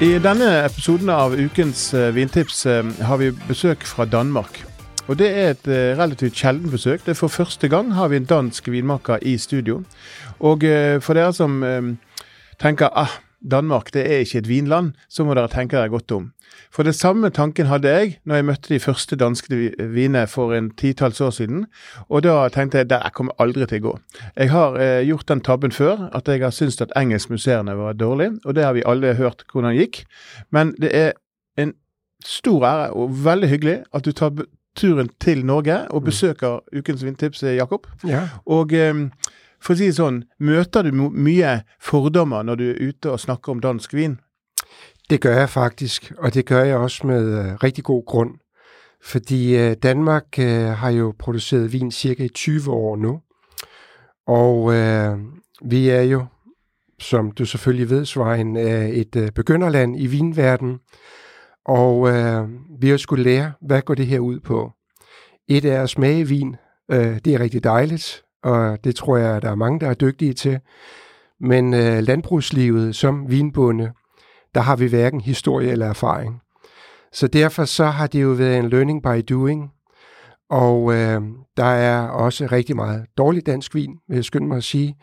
I denne episoden av ukens eh, vintips eh, har vi besøk fra Danmark. Og Det er et eh, relativt sjelden besøk. Det er For første gang har vi en dansk vinmaker i studio. Og for dere som tenker ah, Danmark det er ikke et vinland, så må dere tenke dere godt om. For det samme tanken hadde jeg når jeg møtte de første danske vinene for en titalls år siden. Og da tenkte jeg det kommer aldri til å gå. Jeg har eh, gjort den tabben før, at jeg har syntes at engelskmuseene var dårlig, og det har vi alle hørt hvordan det gikk. Men det er en stor ære og veldig hyggelig at du tar turen til Norge og mm. besøker Ukens vindtips, Jakob. Ja. Og eh, for å si det sånn, møter du mye fordommer når du er ute og snakker om dansk vin? Det gør jeg faktisk, og det gør jeg også med øh, rigtig god grund. Fordi øh, Danmark øh, har jo produceret vin cirka i 20 år nu. Og vi er jo, som du selvfølgelig ved, Svein, et begynderland i vinverden. Og vi har skulle lære, hvad går det her ud på. Et er at smage vin. Det er rigtig dejligt, og det tror jeg, der er mange, der er dygtige til. Men øh, landbrugslivet som vinbonde, der har vi hverken historie eller erfaring. Så derfor så har det jo været en learning by doing, og øh, der er også rigtig meget dårlig dansk vin, vil jeg skynde mig at sige.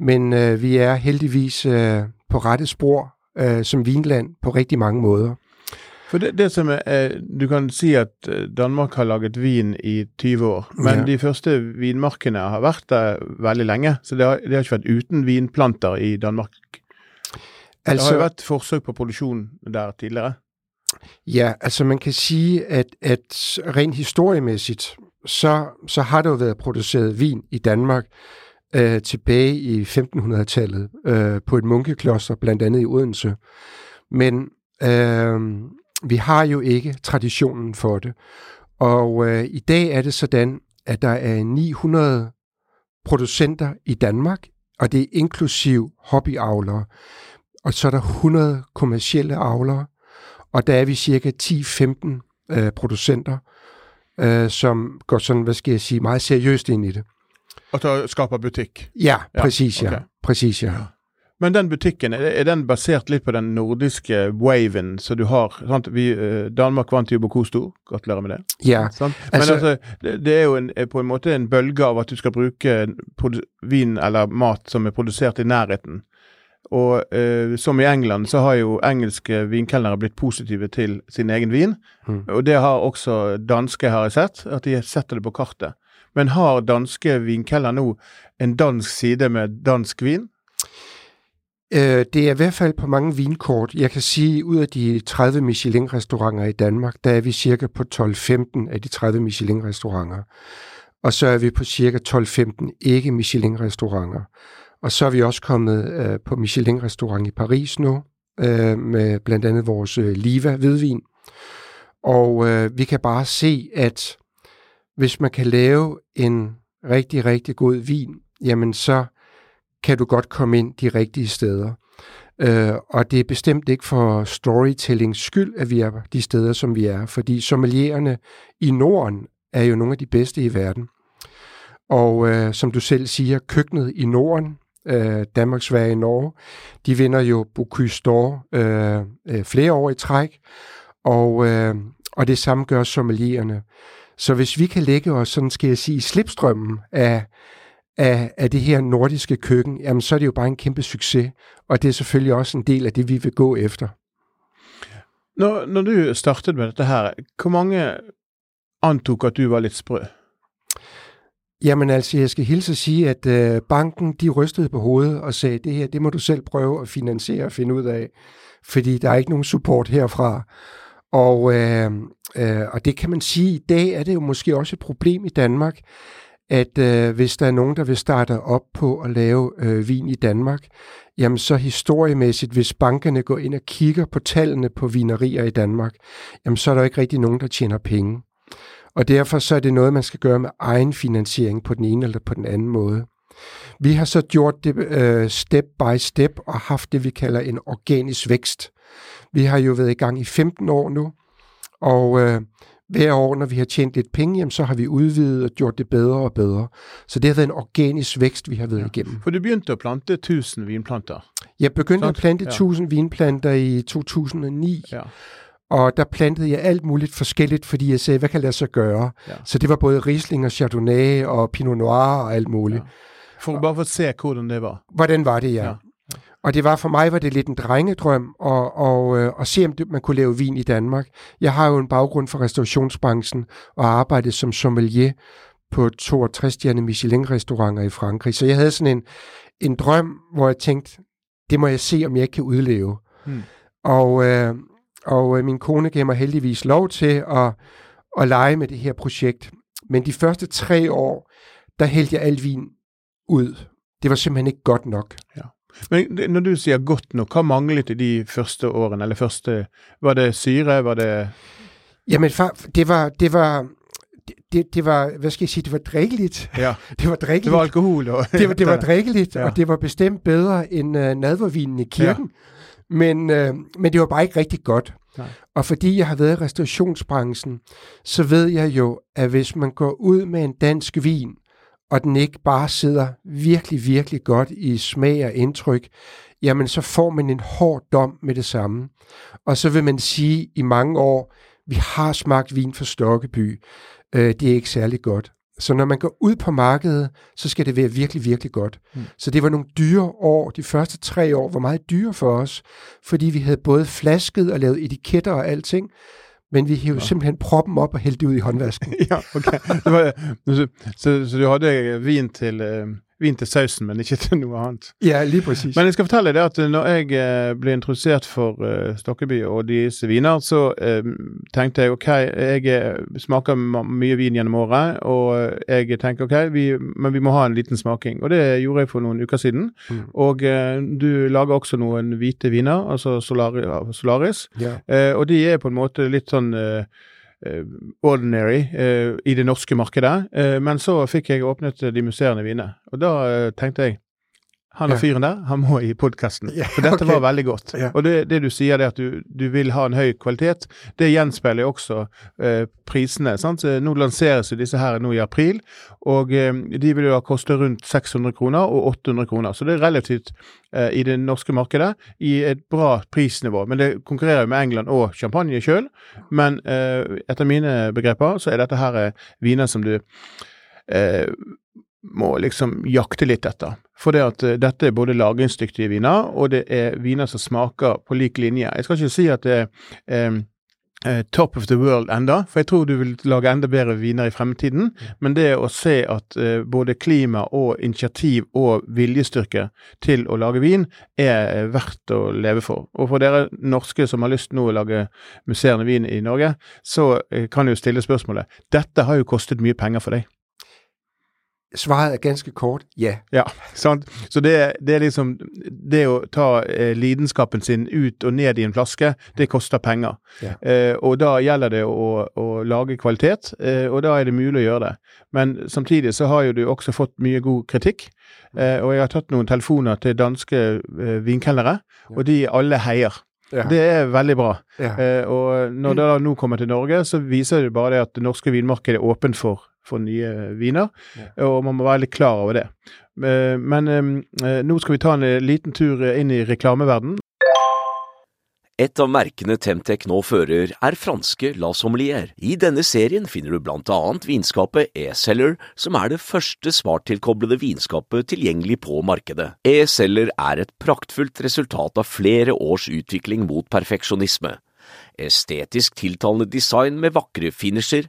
Men øh, vi er heldigvis øh, på rette spor øh, som vinland på rigtig mange måder. For det, det som er, Du kan si at øh, Danmark har laget vin i 20 år, men ja. de første vinmarkene har vært der veldig lenge. Så det har, det har ikke vært uten vinplanter i Danmark Altså, der har jo været forsøg på produktion der tidligere. Ja, altså man kan sige, at, at rent historiemæssigt, så, så har der jo været produceret vin i Danmark øh, tilbage i 1500-tallet øh, på et munkekloster, blandt andet i Odense. Men øh, vi har jo ikke traditionen for det. Og øh, i dag er det sådan, at der er 900 producenter i Danmark, og det er inklusiv hobbyavlere og så er der 100 kommercielle avlere, og der er vi cirka 10-15 øh, producenter, øh, som går sådan, hvad skal jeg sige, meget seriøst ind i det. Og så skaber butik? Ja, præcis ja. Okay. Præcis ja. ja. Men den butikken, er den basert litt på den nordiske waven så du har? Sant? Vi, uh, Danmark vant jo Bokosto, gratulerer med det. Ja. Sant? Men altså, altså det, er jo en, på en måte en bølge av at du skal bruke vin eller mat som er produsert i nærheten. Og eh, som i England, så har jo engelske vinkelnere blitt positive til sin egen vin. Mm. Og det har også danske, har jeg sett, at de setter det på kartet. Men har danske vinkelnere nå en dansk side med dansk vin? Øh, det er i hvert fald på mange vinkort. Jeg kan sige, ud af de 30 Michelin-restauranter i Danmark, der er vi cirka på 12-15 af de 30 Michelin-restauranter. Og så er vi på cirka 12-15 ikke Michelin-restauranter. Og så er vi også kommet øh, på Michelin-restaurant i Paris nu, øh, med blandt andet vores øh, Liva hvidvin. Og øh, vi kan bare se, at hvis man kan lave en rigtig, rigtig god vin, jamen så kan du godt komme ind de rigtige steder. Øh, og det er bestemt ikke for storytellings skyld, at vi er de steder, som vi er, fordi sommeliererne i Norden er jo nogle af de bedste i verden. Og øh, som du selv siger, køkkenet i Norden øh, Danmark, Sverige, Norge. De vinder jo Bocuse d'Or øh, øh, flere år i træk, og, øh, og det samme gør sommelierne. Så hvis vi kan lægge os, sådan skal jeg sige, i slipstrømmen af, af, af det her nordiske køkken, jamen så er det jo bare en kæmpe succes, og det er selvfølgelig også en del af det, vi vil gå efter. Når, når du startede med dette her, hvor mange antog, at du var lidt sprø? Jamen altså, jeg skal hilse at sige, at øh, banken, de rystede på hovedet og sagde, det her, det må du selv prøve at finansiere og finde ud af, fordi der er ikke nogen support herfra. Og, øh, øh, og det kan man sige, i dag er det jo måske også et problem i Danmark, at øh, hvis der er nogen, der vil starte op på at lave øh, vin i Danmark, jamen så historiemæssigt, hvis bankerne går ind og kigger på tallene på vinerier i Danmark, jamen så er der ikke rigtig nogen, der tjener penge. Og derfor så er det noget, man skal gøre med egen finansiering på den ene eller på den anden måde. Vi har så gjort det øh, step by step og haft det, vi kalder en organisk vækst. Vi har jo været i gang i 15 år nu, og øh, hver år, når vi har tjent lidt penge, jamen, så har vi udvidet og gjort det bedre og bedre. Så det har været en organisk vækst, vi har været ja. igennem. For du begyndte at plante 1000 vinplanter? Jeg begyndte Sant? at plante Ja. 1000 vinplanter i 2009, Ja. og der plantede jeg alt muligt forskelligt, fordi jeg sagde, hvad kan lade sig gøre? Ja. Så det var både Riesling og Chardonnay og Pinot Noir og alt muligt. Ja. For bare for at se hvordan det var. Hvordan var det, ja? Ja. Ja. Og det var for mig var det lidt en drengedrøm at, og, øh, at se, om man kunne lave vin i Danmark. Jeg har jo en baggrund for restaurationsbranchen og arbejdet som sommelier på 62 stjerne Michelin-restauranter i Frankrig. Så jeg havde sådan en, en drøm, hvor jeg tænkte, det må jeg se, om jeg ikke kan udleve. Hmm. Og, øh, og øh, min kone gav mig heldigvis lov til at, at lege med det her projekt. Men de første tre år, der hældte jeg al vin ud. Det var simpelthen ikke godt nok. Men når du sier godt nok, hva manglet i de første årene? Eller første Var det syre? Var det Jamen, det var, det var, det, det var, hvad skal jeg sige, det var drikkeligt. Ja. Det var drikkeligt. Det var alkohol og det var, det var drikkeligt, ja. og det var bestemt bedre end uh, nadvervinen i kirken. Ja. Men, uh, men det var bare ikke rigtig godt. Nej. Og fordi jeg har været i restaurationsbranchen, så ved jeg jo, at hvis man går ud med en dansk vin, og den ikke bare sidder virkelig, virkelig godt i smag og indtryk, jamen så får man en hård dom med det samme. Og så vil man sige i mange år, vi har smagt vin fra Stokkeby, øh, det er ikke særlig godt. Så når man går ud på markedet, så skal det være virkelig, virkelig godt. Mm. Så det var nogle dyre år. De første tre år var meget dyre for os, fordi vi havde både flasket og lavet etiketter og alting, men vi hævde Ja. simpelthen proppen op og hældte det ud i håndvasken. Ja, ok. Det var, så, så, så du hadde vin til, eh, vin til sausen, men ikke til noe annet. ja, lige præcis. Men jeg skal fortelle deg at når jeg eh, ble introdusert for eh, Stokkeby og disse viner, så eh, tenkte jeg ok, jeg eh, smaker ma- mye vin gjennom året, og jeg tenker ok, vi, men vi må ha en liten smaking. Og det gjorde jeg for noen uker siden. Mm. Og eh, du lager også noen hvite viner, altså Solari, av Solaris. Eh, og de er på en måte litt sånn eh, eh, Eh, ordinary eh, i det norske markedet. Eh, men så fikk jeg åpnet de musserende vinene, og da eh, tenkte jeg han og fyren der, han må i podkasten. For dette var veldig godt. Og det, det du sier, det at du, du vil ha en høy kvalitet, det gjenspeiler også eh, prisene. sant? Nå lanseres jo disse her nå i april, og eh, de vil jo koste rundt 600 kroner og 800 kroner. Så det er relativt eh, i det norske markedet i et bra prisnivå. Men det konkurrerer jo med England og champagne sjøl. Men eh, etter mine begreper så er dette her eh, viner som du eh, må liksom jakte litt etter. For det at eh, dette er både lagringsdyktige viner, og det er viner som smaker på lik linje. Jeg skal ikke si at det er eh, top of the world enda, for jeg tror du vil lage enda bedre viner i fremtiden. Men det å se at eh, både klima og initiativ og viljestyrke til å lage vin er eh, verdt å leve for. Og for dere norske som har lyst nå å lage musserende vin i Norge, så eh, kan du jo stille spørsmålet dette har jo kostet mye penger for deg. Svaret er ganske kort, ja. Ja, sant. Så det, det er liksom Det å ta eh, lidenskapen sin ut og ned i en flaske, det koster penger. Ja. Eh, og da gjelder det å, å lage kvalitet, eh, og da er det mulig å gjøre det. Men samtidig så har jo du også fått mye god kritikk. Eh, og jeg har tatt noen telefoner til danske eh, vinkelnere, Ja. og de alle heier. Ja. Det er veldig bra. ja. Eh, og når det da nå kommer til Norge, så viser det bare det at det norske vinmarkedet er åpent for, for nye viner, og man må være litt klar over det. Eh, men eh, nå skal vi ta en eh, liten tur inn i reklameverdenen. Et av merkene Temtec nå fører, er franske La Sommelier. I denne serien finner du blant annet vinskapet E-Cellar, som er det første smarttilkoblede vinskapet tilgjengelig på markedet. E-Cellar er et praktfullt resultat av flere års utvikling mot perfeksjonisme. Estetisk tiltalende design med vakre finisher,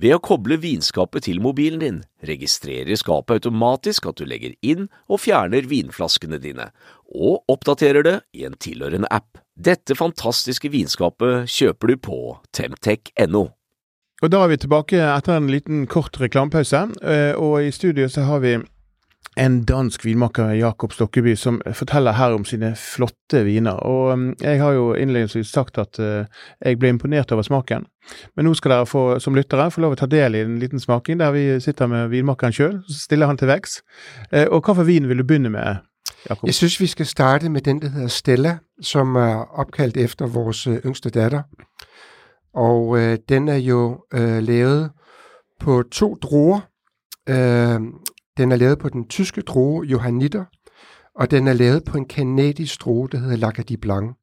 Ved å koble vinskapet til mobilen din, registrerer skapet automatisk at du legger inn og fjerner vinflaskene dine, og oppdaterer det i en tilhørende app. Dette fantastiske vinskapet kjøper du på temtech.no. Og da er vi tilbake etter en liten kort reklamepause, eh, og i studio så har vi en dansk vinmaker, Jakob Stokkeby, som forteller her om sine flotte viner. Og um, Jeg har jo innledningsvis sagt at uh, jeg ble imponert over smaken. Men nå skal dere få, som lyttere få lov å ta del i en liten smaking der vi sitter med vinmakeren sjøl. Så stiller han til vekst. Uh, og hvilken vin vil du begynne med, Jakob? Jeg synes, vi skal starte med den, der hedder Stella, som er opkaldt efter vores uh, yngste datter. Og øh, den er jo øh, lavet på to druer. Øh, den er lavet på den tyske droge Johanniter, og den er lavet på en kanadisk droge, der hedder Lacadie Blanc.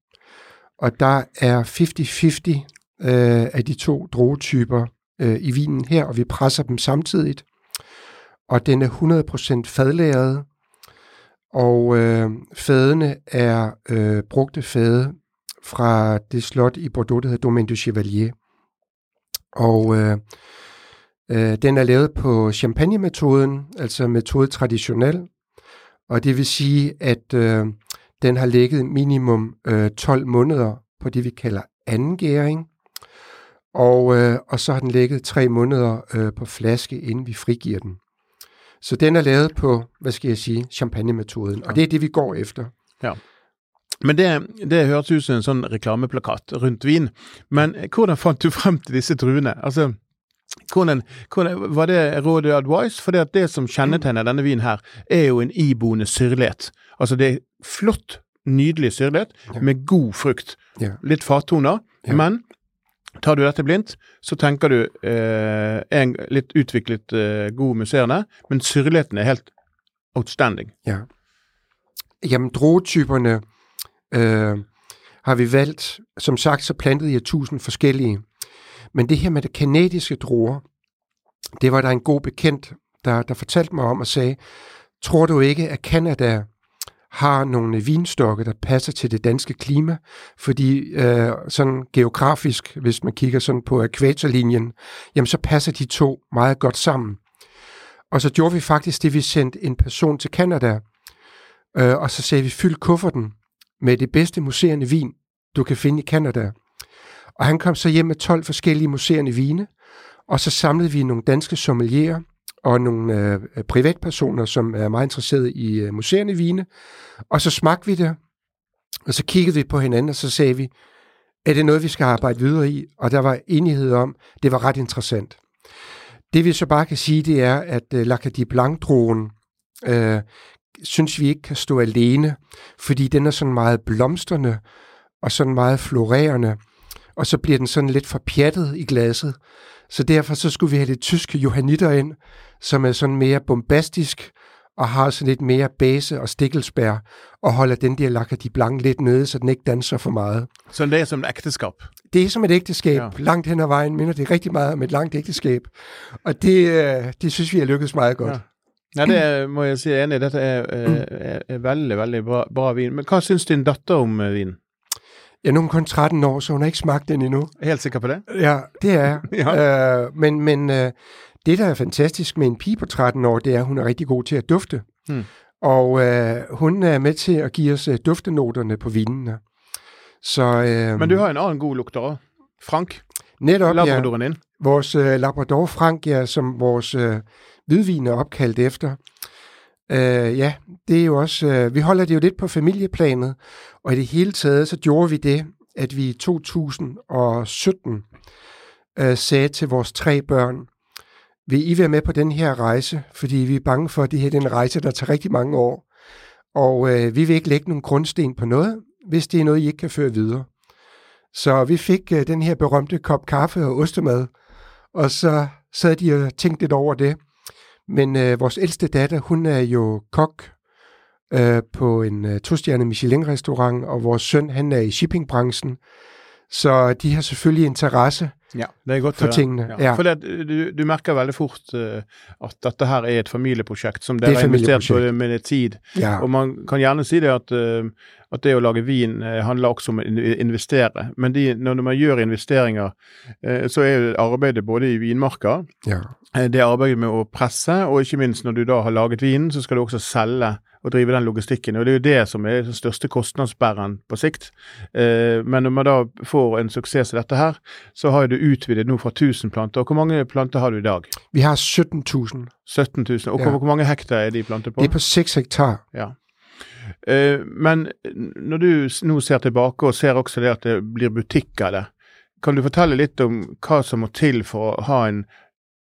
Og der er 50-50 øh, af de to druetyper øh, i vinen her, og vi presser dem samtidigt. Og den er 100% fadlæret, og øh, fadene er øh, brugte fade fra det slot i Bordeaux, der hedder Domaine du Chevalier. Og øh, øh, den er lavet på champagne-metoden, altså metode traditionel, og det vil sige, at øh, den har ligget minimum øh, 12 måneder på det, vi kalder anden gæring, og, øh, og så har den ligget tre måneder øh, på flaske, inden vi frigiver den. Så den er lavet på, hvad skal jeg sige, champagne-metoden, og det er det, vi går efter. Ja. Men det, det høres ut som en sånn reklameplakat rundt vin. Men hvordan fant du frem til disse druene? Altså, hvordan, hvordan, var det rådet advice? For det, det som kjennetegner denne vinen her, er jo en iboende syrlighet. Altså det er flott, nydelig syrlighet Ja. med god frukt. Ja. Litt fattoner, Ja. men tar du dette blindt, så tenker du eh, en litt utviklet eh, god musserende, men syrligheten er helt outstanding. Ja. Jamen, druetyperne øh, har vi valgt. Som sagt, så plantede jeg tusind forskellige. Men det her med det kanadiske druer, det var der en god bekendt, der, der fortalte mig om og sagde, tror du ikke, at Kanada har nogle vinstokke, der passer til det danske klima? Fordi øh, sådan geografisk, hvis man kigger sådan på ekvatorlinjen, jamen så passer de to meget godt sammen. Og så gjorde vi faktisk det, vi sendte en person til Kanada, øh, og så sagde vi, fyld kufferten med det bedste museerne vin, du kan finde i Kanada. Og han kom så hjem med 12 forskellige museerne vine, og så samlede vi nogle danske sommelierer og nogle øh, privatpersoner, som er meget interesserede i øh, museerne vine, og så smagte vi det, og så kiggede vi på hinanden, og så sagde vi, er det noget, vi skal arbejde videre i? Og der var enighed om, det var ret interessant. Det vi så bare kan sige, det er, at øh, Lacadie Blanc-druen, øh, synes vi ikke kan stå alene, fordi den er sådan meget blomstrende og sådan meget florerende, og så bliver den sådan lidt forpjattet i glasset. Så derfor så skulle vi have det tyske Johanniter ind, som er sådan mere bombastisk og har sådan lidt mere base og stikkelsbær, og holder den der Lacadie Blanc lidt nede, så den ikke danser for meget. Så det er som et ekteskap. Det er som et ægteskab. Ja. Langt hen ad vejen minder det rigtig meget om et langt ægteskab. Og det, øh, det synes vi har lykkedes meget godt. Ja. Ja, det må jeg si jeg er enig i. Dette er, er, er, er veldig, veldig bra, bra vin. Men hva syns din datter om eh, vinen? Ja, nu er hun kun 13 år, så hun har ikke smagt den endnu. Er Helt sikker på det? Ja, det er. Ja. øh, men men øh, det, der er fantastisk med en pige på 13 år, det er, at hun er rigtig god til at dufte. Hmm. Og øh, hun er med til at give os øh, duftenoterne på vinene. Så, øh, Men du har en annen god lukter òg. Frank, netop, ja, labradoren din. vores øh, Labrador Frank, ja, som vores øh, hvidvin er opkaldt efter. Øh, ja, det er jo også, øh, vi holder det jo lidt på familieplanet, og i det hele taget, så gjorde vi det, at vi i 2017 øh, sagde til vores tre børn, vil I være med på den her rejse, fordi vi er bange for, at det her er en rejse, der tager rigtig mange år. Og øh, vi vil ikke lægge nogen grundsten på noget, hvis det er noget, I ikke kan føre videre. Så vi fik øh, den her berømte kop kaffe og ostemad, og så sad de og tænkte lidt over det. Men øh, vores ældste datter, hun er jo kok øh, på en øh, tostjernet Michelin-restaurant, og vores søn, han er i shippingbranchen. Så de har selvfølgelig interesse. Ja, det er godt For tingene, ja. For det, du, du merker veldig fort eh, at dette her er et familieprosjekt som Det er dere har familieprosjekt. på med tid. Ja, Og man kan gjerne si det at, eh, at det å lage vin eh, handler også om å investere. Men de, når man gjør investeringer, eh, så er det arbeidet både i vinmarka, Ja. eh, det arbeidet med å presse, og ikke minst når du da har laget vinen, så skal du også selge og drive den logistikken. Og det er jo det som er den største kostnadsbæreren på sikt. Eh, men når man da får en suksess som dette her, så har du utvidet nå fra 1000 planter. Og hvor mange planter har du i dag? Vi har 17 000. 17 000. Og Ja. hvor, mange hektar er de plantet på? Det er på 6 hektar. Ja. Eh, men når du nå ser tilbake og ser også det at det blir butikk av det, kan du fortelle litt om hva som må til for å ha en,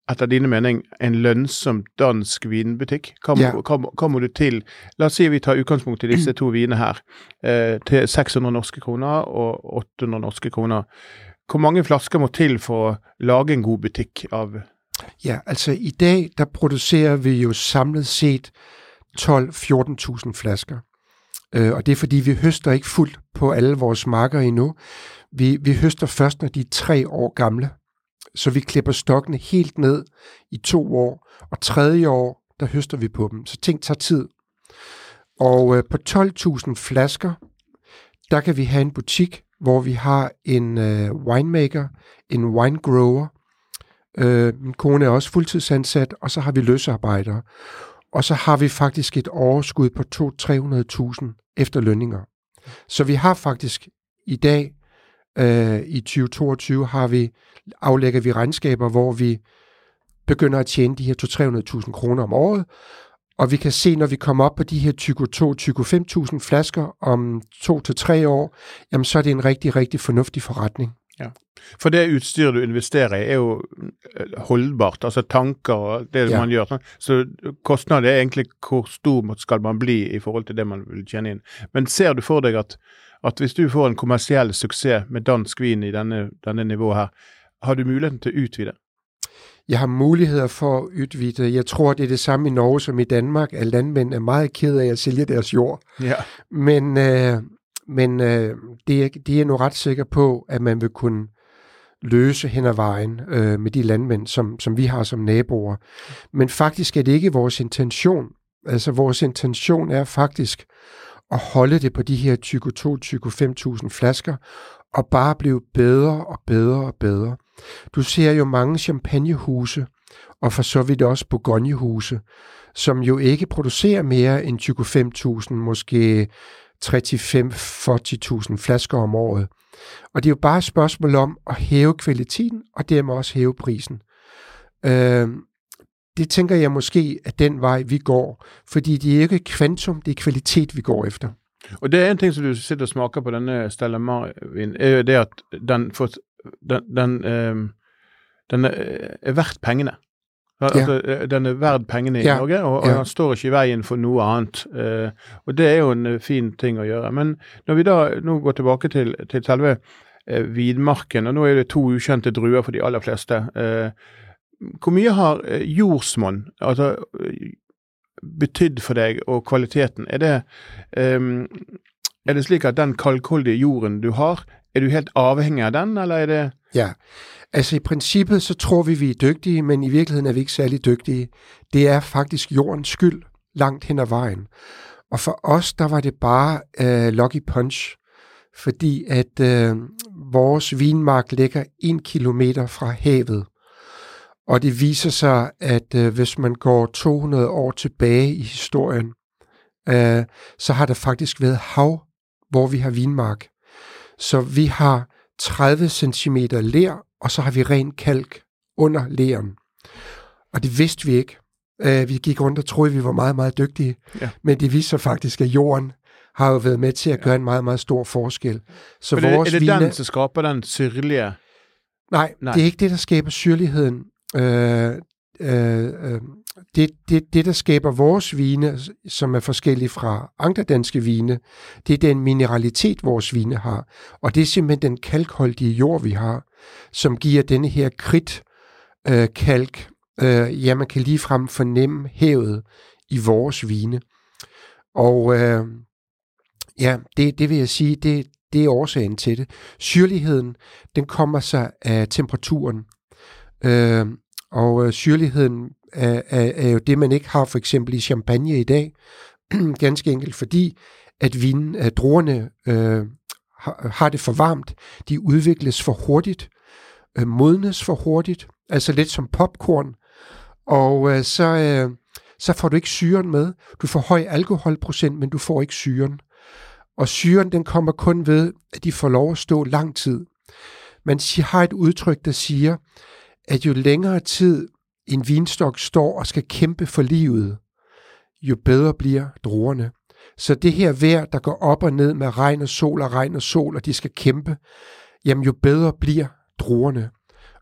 etter dine mening, en lønnsom dansk vinbutikk? Hva, Ja. hva, hva må du til? La oss si vi tar utgangspunkt i disse to vinene her, eh, til 600 norske kroner og 800 norske kroner. Hvor mange flasker må til for å lage en god butikk av Ja, altså i dag, der producerer vi jo samlet set 12-14.000 flasker. Øh, og det er fordi, vi høster ikke fuldt på alle vores marker endnu. Vi, vi høster først, når de er tre år gamle. Så vi klipper stokkene helt ned i to år, og tredje år, der høster vi på dem. Så ting tager tid. Og øh, på 12.000 flasker, der kan vi have en butik, hvor vi har en øh, winemaker, en wine grower, Øh, min kone er også fuldtidsansat, og så har vi løsarbejdere. Og så har vi faktisk et overskud på 200-300.000 efter lønninger. Så vi har faktisk i dag, øh, i 2022, har vi, aflægger vi regnskaber, hvor vi begynder at tjene de her 200-300.000 kroner om året. Og vi kan se, når vi kommer op på de her 22-25.000 flasker om to til tre år, jamen så er det en rigtig, rigtig fornuftig forretning. For det utstyret du investerer i, er jo eh, holdbart. Altså tanker og det Ja. man gjør. Så kostnaden er egentlig hvor stor skal man bli i forhold til det man vil tjene inn. Men ser du for deg at, at hvis du får en kommersiell suksess med dansk vin i denne, denne nivået her, har du muligheten til å utvide? Jeg har muligheder for at udvide. Jeg tror, det er det samme i Norge som i Danmark, at landmænd er meget ked af at sælge deres jord. Ja. Men, øh, men øh, det, er, det er nu ret sikker på, at man vil kunne løse hen ad vejen øh, med de landmænd, som, som vi har som naboer. Men faktisk er det ikke vores intention. Altså vores intention er faktisk at holde det på de her 22-25.000 flasker, og bare blive bedre og bedre og bedre. Du ser jo mange champagnehuse, og for så vidt også Bourgognehuse, som jo ikke producerer mere end 25.000, måske 35-40.000 flasker om året. Og det er jo bare et spørgsmål om at hæve kvaliteten, og dermed også hæve prisen. Øh, det tænker jeg måske er den vej, vi går, fordi det er ikke kvantum, det er kvalitet, vi går efter. Og det er en ting som du sitter og smaker på denne øh, Stella Marin, øh, er jo det at den, får, den, den, øh, den øh, er er verdt pengene. Altså, eh, Den er verdt pengene i Ja, Norge, og, og ja. den står ikke i veien for noe annet. Eh, og det er jo en eh, fin ting å gjøre. Men når vi da nå går tilbake til, til selve eh, vinmarken, og nå er det to ukjente druer for de aller fleste. Eh, hvor mye har eh, jordsmonn altså, eh, betydd for deg, og kvaliteten? Er det, ehm, er det slik at den kalkholdige jorden du har, er du helt afhængig av den, eller er det Ja, altså i princippet så tror vi, vi er dygtige, men i virkeligheden er vi ikke særlig dygtige. Det er faktisk jordens skyld langt hen ad vejen. Og for os, der var det bare øh, lucky punch, fordi at øh, vores vinmark ligger en kilometer fra havet. Og det viser sig, at øh, hvis man går 200 år tilbage i historien, øh, så har der faktisk været hav, hvor vi har vinmark. Så vi har 30 cm ler, og så har vi ren kalk under leren. Og det vidste vi ikke. Uh, vi gik rundt og troede, vi var meget, meget dygtige. Ja. Men det viste sig faktisk, at jorden har jo været med til at gøre en meget, meget stor forskel. Så er det, vores er det vine... den som skaper den syrlige Nej, Nej. Nej, det er ikke det, der skaber syrligheden. Øh, øh, øh, det, det, det, der skaber vores vine, som er forskellige fra andre danske vine, det er den mineralitet, vores vine har. Og det er simpelthen den kalkholdige jord, vi har, som giver denne her krit øh, kalk. Øh, ja, man kan ligefrem fornemme havet i vores vine. Og øh, ja, det, det vil jeg sige, det, det er årsagen til det. Syrligheden, den kommer sig af temperaturen. Øh, og øh, syrligheden er, er, er jo det, man ikke har for eksempel i champagne i dag. Ganske enkelt fordi, at vinen, at druerne øh, har, har det for varmt, de udvikles for hurtigt, øh, modnes for hurtigt, altså lidt som popcorn, og øh, så, øh, så får du ikke syren med. Du får høj alkoholprocent, men du får ikke syren. Og syren, den kommer kun ved, at de får lov at stå lang tid. Man har et udtryk, der siger, at jo længere tid en vinstok står og skal kæmpe for livet, jo bedre bliver druerne. Så det her vejr, der går op og ned med regn og sol og regn og sol, og de skal kæmpe, jamen jo bedre bliver druerne.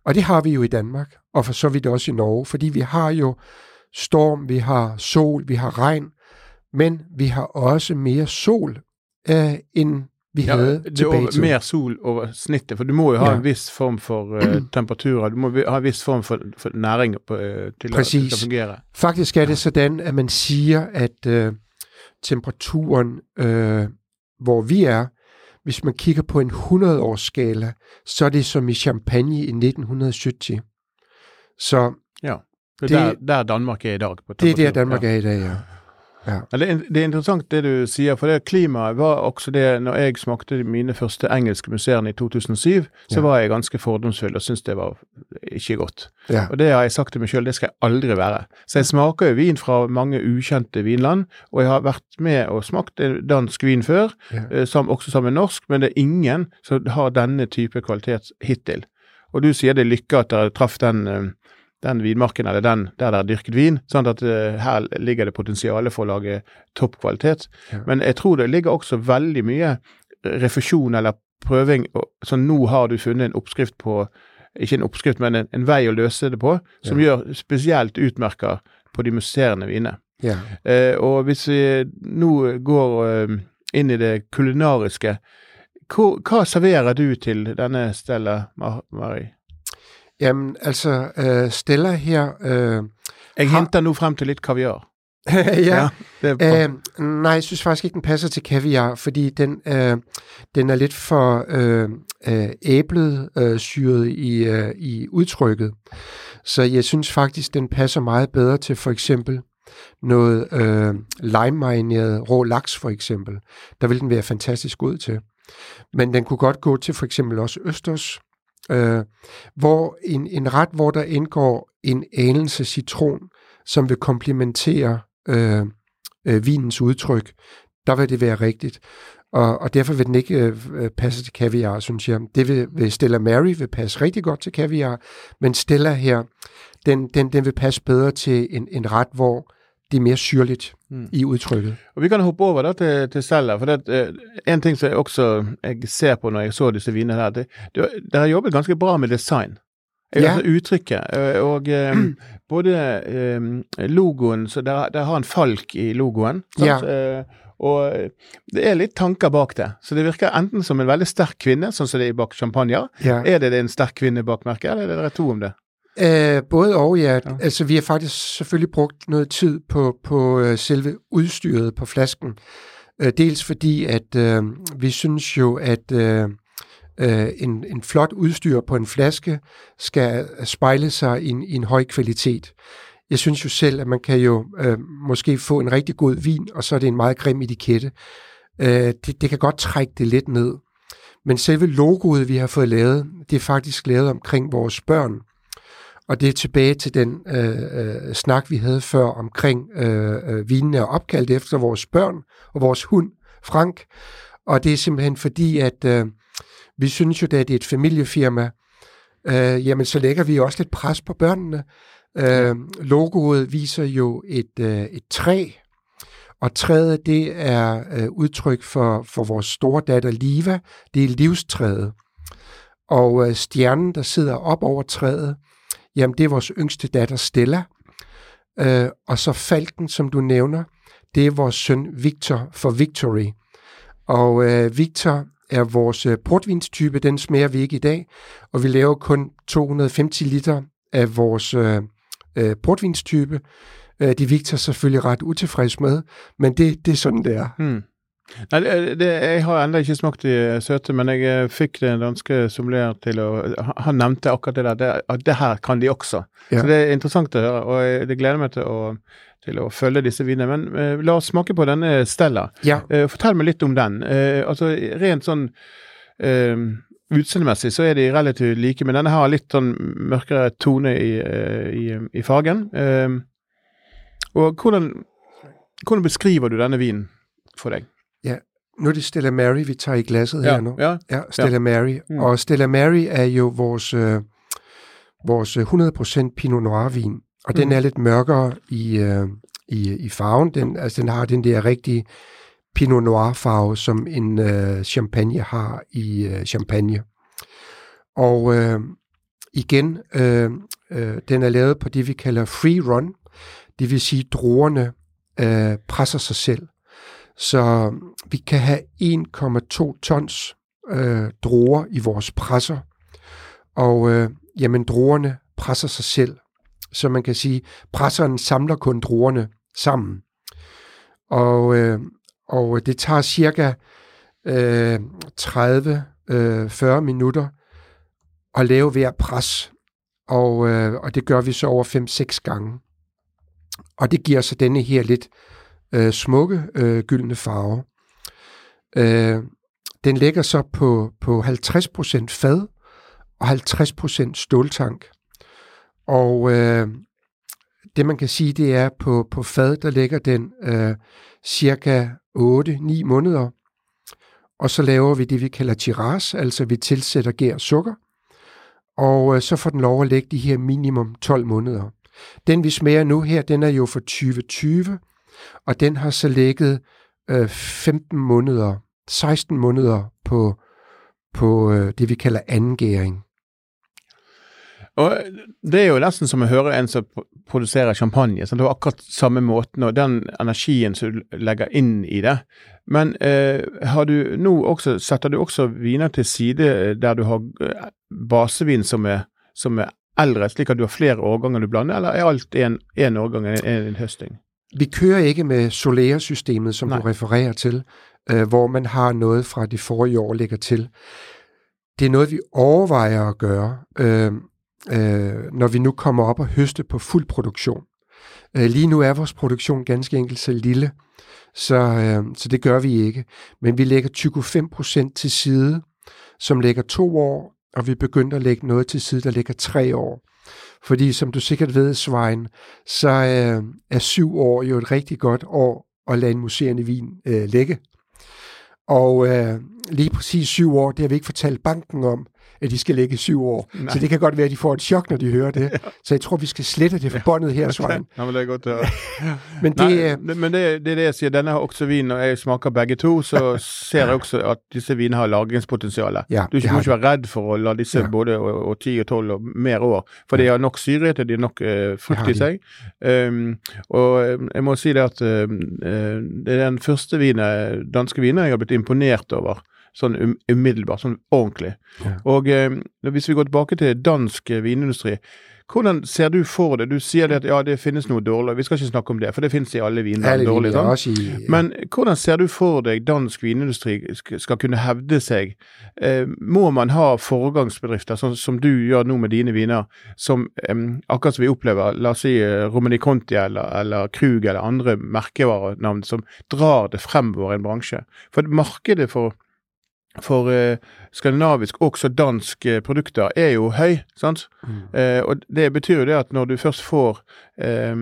Og det har vi jo i Danmark, og for så vidt også i Norge, fordi vi har jo storm, vi har sol, vi har regn, men vi har også mere sol, øh, end vi ja, havde det til. Mere sol over snittet, for du må jo ha ja. en vis form for uh, temperaturer, du må ha en vis form for, for næring på, uh, til, Præcis. at, til at fungere. Faktisk er det sådan, at man siger, at uh, temperaturen, uh, hvor vi er, hvis man kigger på en 100-års skala, så er det som i Champagne i 1970. Så ja, det er det, der, der Danmark er i dag. På det er der Danmark ja. er i dag, ja. Ja. Det, er, er interessant det du sier, for det klimaet var også det Når jeg smakte mine første engelske museene i 2007, så ja. var jeg ganske fordomsfull og syntes det var ikke godt. Ja. Og det har jeg sagt til meg sjøl, det skal jeg aldri være. Så jeg smaker jo vin fra mange ukjente vinland, og jeg har vært med og smakt dansk vin før, ja. Eh, som, også sammen med norsk, men det er ingen som har denne type kvalitet hittil. Og du sier det lykke at dere traff den eh, den vinmarken eller den der det er dyrket vin. sånn at uh, her ligger det potensial for å lage toppkvalitet. Ja. Men jeg tror det ligger også veldig mye refusjon eller prøving. Så nå har du funnet en oppskrift på Ikke en oppskrift, men en, en vei å løse det på, som ja. gjør spesielt utmerka på de musserende vinene. Ja. Uh, og hvis vi nå går uh, inn i det kulinariske, hva, hva serverer du til denne Stella Marie? Jamen, altså, øh, Stella her... Øh, jeg har... henter nu frem til lidt kaviar. ja, ja det øh, nej, jeg synes faktisk ikke, den passer til kaviar, fordi den, øh, den er lidt for øh, øh, æblet øh, syret i, øh, i udtrykket. Så jeg synes faktisk, den passer meget bedre til for eksempel noget øh, lime-marineret rå laks for eksempel. Der vil den være fantastisk god til. Men den kunne godt gå til for eksempel også østers, øh, hvor en, en ret, hvor der indgår en anelse citron, som vil komplementere øh, øh, vinens udtryk, der vil det være rigtigt. Og, og derfor vil den ikke øh, øh, passe til kaviar, synes jeg. Det vil, vil Stella Mary vil passe rigtig godt til kaviar, men Stella her, den, den, den vil passe bedre til en, en ret, hvor det er mere syrligt mm. i udtrykket. Og Vi kan hoppe over da til, til Stella. for det, uh, En ting som jeg også jeg ser på når jeg så disse vinene her, det, det, det har jobbet ganske bra med design. Ja. Altså uttrykket. Øh, og um, både um, logoen så der, der, har en falk i logoen. Ja. Uh, og det er litt tanker bak det. Så det virker enten som en veldig sterk kvinne, sånn som det er bak champagne. Ja. Er det en sterk kvinne bak merket, eller er det to om det? Uh, både og, ja. ja. Altså, vi har faktisk selvfølgelig brugt noget tid på, på uh, selve udstyret på flasken. Uh, dels fordi, at uh, vi synes jo, at uh, uh, en, en flot udstyr på en flaske skal spejle sig i en, i en høj kvalitet. Jeg synes jo selv, at man kan jo uh, måske få en rigtig god vin, og så er det en meget grim etikette. Uh, det, det kan godt trække det lidt ned. Men selve logoet, vi har fået lavet, det er faktisk lavet omkring vores børn. Og det er tilbage til den øh, øh, snak, vi havde før omkring øh, øh, vinene er opkaldt efter vores børn og vores hund, Frank. Og det er simpelthen fordi, at øh, vi synes jo, at det er et familiefirma, øh, jamen så lægger vi også lidt pres på børnene. Øh, logoet viser jo et, øh, et træ, og træet det er øh, udtryk for, for vores store datter Liva. Det er livstræet. Og øh, stjernen, der sidder op over træet, Jamen, det er vores yngste datter Stella. Øh, og så Falken, som du nævner, det er vores søn Victor for Victory. Og øh, Victor er vores øh, portvinstype, den smager vi ikke i dag, og vi laver kun 250 liter af vores øh, øh, portvinstype. Øh, det er Victor selvfølgelig ret utilfreds med, men det, det er sådan, det er. Hmm. Nei, det, det, Jeg har ennå ikke smakt de søte, men jeg eh, fikk den danske sommelier til å han- nevnte akkurat det der. Det, at det her kan de også. Ja. Så det er interessant å høre, og jeg, det gleder meg til å, til å følge disse vinene. Men eh, la oss smake på denne Stella. Ja, Eh, fortell meg litt om den. Eh, altså Rent sånn eh, utseendemessig så er de relativt like, men denne har litt sånn mørkere tone i, eh, i, i fargen. Og hvordan, hvordan beskriver du denne vinen for deg? Nu er det Stella Mary, vi tager i glasset her nu. ja. Ja, Stella Mary. Mm. Og Stella Mary er jo vores, øh, vores 100% Pinot Noir-vin, og den Mm. er lidt mørkere i, øh, i, i farven. Den, altså, den har den der rigtige Pinot Noir-farve, som en øh, champagne har i øh, champagne. Og øh, igen, øh, øh, den er lavet på det, vi kalder free run. Det vil sige, at druerne øh, presser sig selv. Så vi kan have 1,2 tons øh, druer i vores presser. Og øh, jamen, druerne presser sig selv. Så man kan sige, presseren samler kun druerne sammen. Og, øh, og det tager cirka øh, 30-40 øh, minutter at lave hver pres. Og, øh, og det gør vi så over 5-6 gange. Og det giver så denne her lidt øh, Øh, smukke øh, gyldne farve. Øh, den ligger så på, på 50% fad og 50% ståltank. Og øh, det man kan sige, det er på, på fad, der ligger den øh, cirka 8-9 måneder. Og så laver vi det, vi kalder tiras, altså vi tilsætter gær og sukker. Og øh, så får den lov at ligge de her minimum 12 måneder. Den vi smager nu her, den er jo for 2020, og den har så ligget øh, 15 måneder, 16 måneder på, på øh, det, vi kalder angæring. Og øh, Det er jo nesten som å høre en som pro- produserer champagne. Sant? Det er akkurat samme måten, og den energien som du legger inn i det. Men eh, har du nå også, setter du også viner til side øh, der du har basevin som er, som er eldre, slik at du har flere årganger du blander, eller er alt én årgang en, en høsting? Vi kører ikke med Solera-systemet, som Nej. Du refererer til, øh, hvor man har noget fra det forrige år ligger til. Det er noget, vi overvejer at gøre, øh, øh, når vi nu kommer op og høste på fuld produktion. Øh, lige nu er vores produktion ganske enkelt så lille, så, øh, så det gør vi ikke. Men vi lægger 25% til side, som ligger to år, og vi begyndte at lægge noget til side, der ligger tre år. Fordi som du sikkert ved, Svein, så øh, er syv år jo et rigtig godt år at lade en museerende vin øh, ligge. Og øh, lige præcis syv år, det har vi ikke fortalt banken om, at de skal ligge syv år. Nej. Nej. Så det kan godt være, at de får et chok, når de hører det. Ja. Så jeg tror, vi skal slette det forbundet her, Svein. Ja, men det er godt høre. Men det, øh, det, men det, det er det jeg sier. Denne har også vin, og jeg smaker begge to, så ser jeg også at disse vinene har lagringspotensial. ja, Du det må ikke være redd for å la disse Ja. både og, og 10 og 12 og mer år, for de har nok syre til, de har nok frukt har i seg. Um, og eh, jeg må si det at eh, det er den første vinen, danske vinen jeg har blitt imponert over. Sånn um, umiddelbart, sånn ordentlig. Ja. Og eh, hvis vi går tilbake til dansk eh, vinindustri, hvordan ser du for det? Du sier det at ja, det finnes noe dårlig, vi skal ikke snakke om det, for det finnes i alle viner. alle dårlig, i... Men hvordan ser du for deg dansk vinindustri sk- skal kunne hevde seg? Eh, må man ha foregangsbedrifter, sånn som du gjør nå med dine viner, som em, akkurat som vi opplever, la oss si eh, Romani Conti eller, eller Krug eller andre merkevarenavn som drar det fremover i en bransje? For markedet for for eh, skandinavisk, også dansk eh, produkter, er jo høy, sant? Mm. Eh, og det betyr jo det at når du først får eh,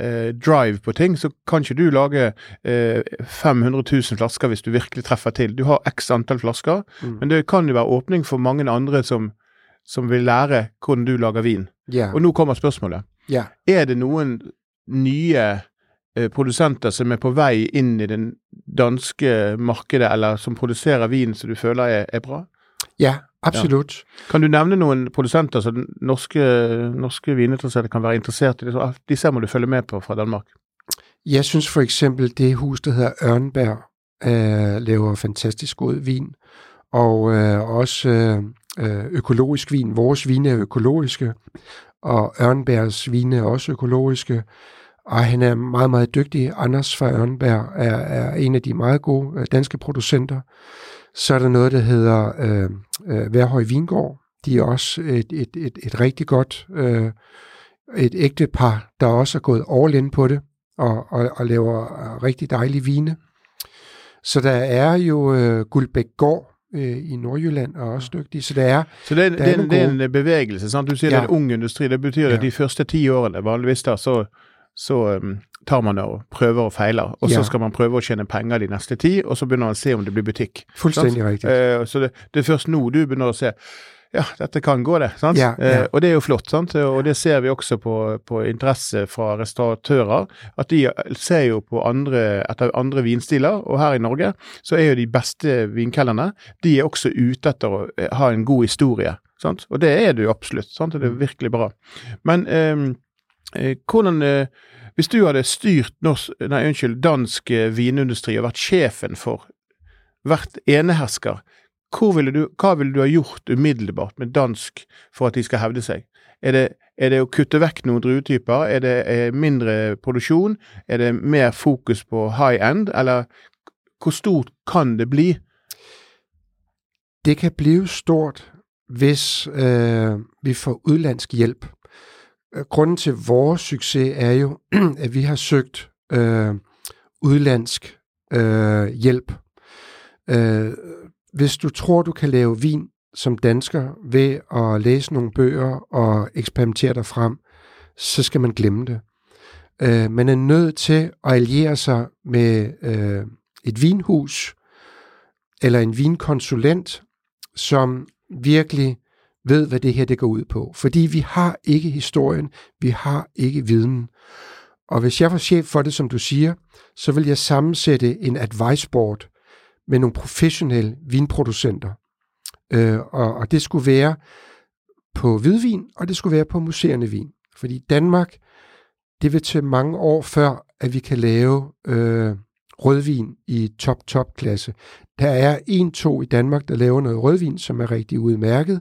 eh, drive på ting, så kan ikke du lage eh, 500 000 flasker hvis du virkelig treffer til. Du har x antall flasker, Mm. men det kan jo være åpning for mange andre som, som vil lære hvordan du lager vin. Ja, Og nå kommer spørsmålet. ja. Er det noen nye eh, produsenter som er på vei inn i det danske markedet, eller som produserer vin som du føler er, er bra? ja, absolut. Kan du nevne noen produsenter som den norske, norske vininteresserte kan være interessert i? Det? Så, Disse må du følge med på fra Danmark. Jeg synes for eksempel, det hus, der hedder Ørnberg, øh, laver fantastisk god vin. Og øh, også øh, økologisk vin. Vores vine er økologiske, og Ørnbergs vine er også økologiske. Og han er meget, meget dygtig. Anders fra Ørnberg er, er en af de meget gode øh, danske producenter. Så er der noget, der hedder øh, øh, Værhøj Vingård. De er også et, et, et, et rigtig godt øh, et ægte par, der også er gået all in på det og, og, og laver øh, rigtig dejlige vine. Så der er jo øh, Guldbæk Gård øh, i Nordjylland er også dygtig. Så det er, så det er, det er, en, det er en bevægelse. Sant? Du sier ja. det er en ung industri. Det betyr at de første ti årene vanligvis da, så, så um, tar man og prøver og feiler. Og ja. så skal man prøve å tjene penger de neste ti, og så begynner man å se om det blir butikk. Fullstendig riktig. Uh, så det, det er først nå du begynner å se ja, dette kan gå, det. sant? Ja, ja. Eh, og det er jo flott. sant? Og det ser vi også på, på interesse fra restauratører. At de ser jo på andre, etter andre vinstiler. Og her i Norge så er jo de beste vinkellerne de er også ute etter å eh, ha en god historie. sant? Og det er det jo absolutt. sant? Det er virkelig bra. Men eh, Eh, hvordan eh, Hvis du hadde styrt norsk, nei, unnskyld, dansk eh, vinindustri og vært sjefen for, vært enehersker ville du, hva ville du ha gjort umiddelbart med dansk for at de skal hevde seg? Er det, er det å kutte vekk noen druetyper? Er det er mindre produksjon? Er det mer fokus på high end? Eller hvor stort kan det bli? Det kan blive stort, hvis øh, vi får udlandsk hjælp. Øh, grunden til vores succes er jo, at vi har søgt øh, udlandsk øh, hjælp. Øh, hvis du tror, du kan lave vin som dansker ved at læse nogle bøger og eksperimentere dig frem, så skal man glemme det. Øh, man er nødt til at alliere sig med øh, et vinhus eller en vinkonsulent, som virkelig ved, hvad det her det går ud på. Fordi vi har ikke historien, vi har ikke viden. Og hvis jeg var chef for det, som du siger, så vil jeg sammensætte en advice board, med nogle professionelle vinproducenter. Øh, og, og det skulle være på hvidvin, og det skulle være på museerne vin. Fordi Danmark, det vil til mange år før, at vi kan lave øh, rødvin i top-top-klasse. Der er en, to i Danmark, der laver noget rødvin, som er rigtig udmærket,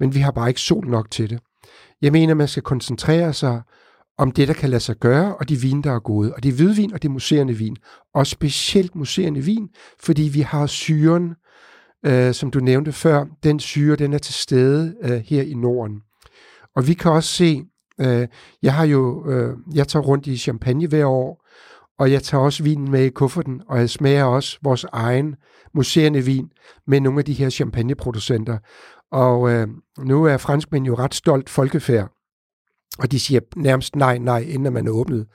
men vi har bare ikke sol nok til det. Jeg mener, man skal koncentrere sig om det, der kan lade sig gøre, og de vin, der er gode. Og det er hvidvin, og det er muserende vin. Og specielt muserende vin, fordi vi har syren, øh, som du nævnte før, den syre, den er til stede øh, her i Norden. Og vi kan også se, øh, jeg har jo, øh, jeg tager rundt i champagne hver år, og jeg tager også vinen med i kufferten, og jeg smager også vores egen muserende vin med nogle af de her champagneproducenter. Og øh, nu er franskmænd jo ret stolt folkefærd, og de siger nærmest nej, nej, inden man åbnede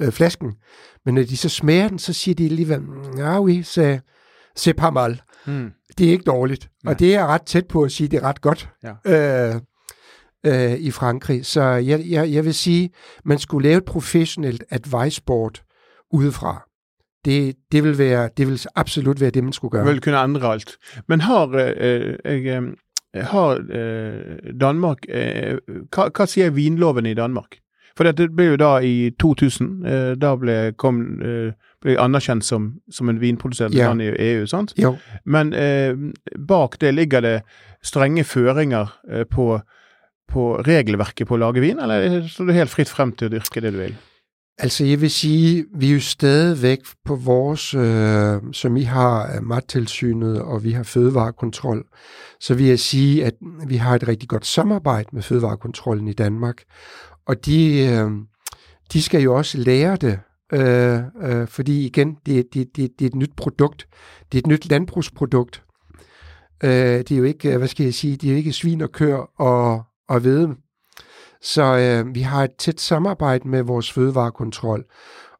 øh, flasken. Men når de så smager den, så siger de alligevel, ja, oui, c'est, c'est pas mal. Mm. Det er ikke dårligt. Ja. Og det er ret tæt på at sige, det er ret godt ja. øh, øh, i Frankrig. Så jeg, jeg, jeg vil sige, man skulle lave et professionelt advice board udefra. Det, det, vil være, det vil absolut være det, man skulle gøre. Vel kunne andre alt. Men har øh, øh, har eh, Danmark eh, hva, hva, sier vinloven i Danmark? For det ble jo da i 2000, eh, da ble, kom, eh, ble anerkjent som, som en vinprodusent ja. i EU, sant? Jo. Men eh, bak det ligger det strenge føringer eh, på, på regelverket på å lage vin, eller står det helt fritt frem til å dyrke det du vil? Altså jeg vil sige, vi er jo stadigvæk på vores, øh, som I har øh, mattilsynet, og vi har fødevarekontrol, så vil jeg sige, at vi har et rigtig godt samarbejde med fødevarekontrollen i Danmark, og de, øh, de skal jo også lære det, øh, øh, fordi igen, det, det, det, det er et nyt produkt, det er et nyt landbrugsprodukt, øh, det er jo ikke, hvad skal jeg sige, det er jo ikke svin og kør og, og hvede, så øh, vi har et tæt samarbejde med vores fødevarekontrol.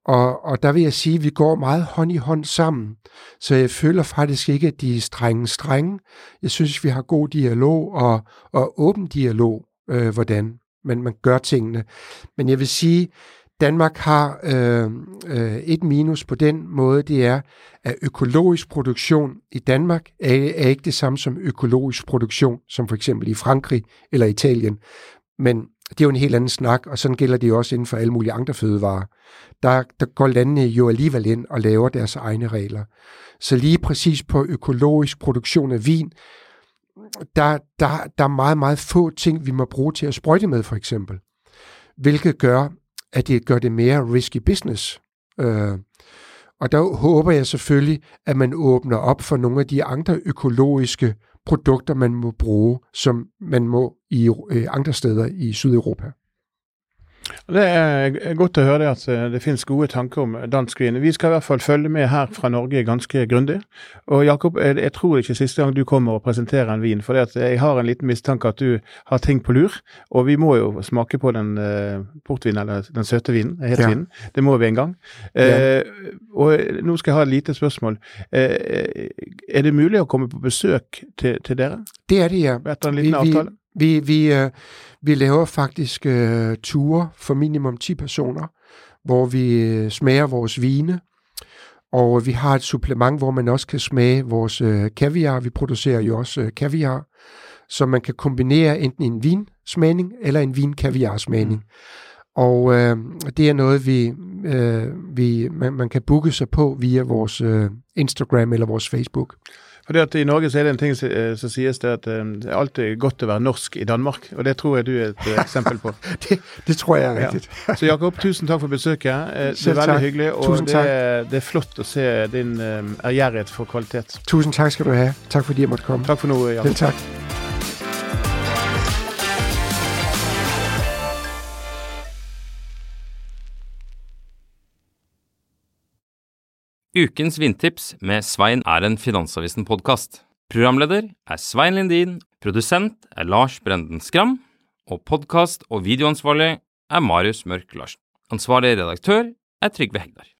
Og, og der vil jeg sige, at vi går meget hånd i hånd sammen. Så jeg føler faktisk ikke, at de er strenge strenge. Jeg synes, vi har god dialog og, og åben dialog, øh, hvordan man, man gør tingene. Men jeg vil sige, Danmark har øh, øh, et minus på den måde, det er, at økologisk produktion i Danmark er, er ikke det samme som økologisk produktion, som for eksempel i Frankrig eller Italien. Men det er jo en helt anden snak, og sådan gælder det jo også inden for alle mulige andre fødevarer. Der, der går landene jo alligevel ind og laver deres egne regler. Så lige præcis på økologisk produktion af vin, der, der, der er meget, meget få ting, vi må bruge til at sprøjte med, for eksempel. Hvilket gør, at det gør det mere risky business. Øh, og der håber jeg selvfølgelig, at man åbner op for nogle af de andre økologiske produkter, man må bruge, som man må i øh, andre steder i Sydeuropa. Det er godt å høre det at eh, det finnes gode tanker om dansk vin. Vi skal i hvert fall følge med her fra Norge ganske grundig. Og Jakob, jeg tror ikke siste gang du kommer og presenterer en vin, for jeg har en liten mistanke at du har ting på lur. Og vi må jo smake på den uh, portvinen, eller den søte vinen, hetvinen. Ja. Det må vi en gang. Ja. Uh, og nå skal jeg ha et lite spørsmål. Uh, er det mulig å komme på besøk til, til dere? Det er det, ja. Etter en liten vi? Vi vi, vi, øh, vi laver faktisk øh, ture for minimum 10 personer, hvor vi øh, smager vores vine, og vi har et supplement, hvor man også kan smage vores øh, kaviar. Vi producerer jo også øh, kaviar, så man kan kombinere enten en vinsmagning eller en vin-kaviar-smagning. Mm. Og øh, det er noget, vi, øh, vi man, man kan booke sig på via vores øh, Instagram eller vores Facebook. Fordi at I Norge så er det en ting som eh, sies det at eh, det er alltid godt å være norsk i Danmark. Og det tror jeg du er et eh, eksempel på. det, det, tror jeg er riktig. Ja. Så Jakob, tusen takk for besøket. Det er veldig hyggelig. Og det er, det, er flott å se din ærgjerrighet for kvalitet. Tusen takk skal du ha. Takk fordi jeg måtte komme. Takk for nå, Jakob. Vel, takk. Ukens vindtips med Svein er en Finansavisen-podkast. Programleder er Svein Lindin, produsent er Lars Brenden Skram, og podkast- og videoansvarlig er Marius Mørk Larsen. Ansvarlig redaktør er Trygve Hegdar.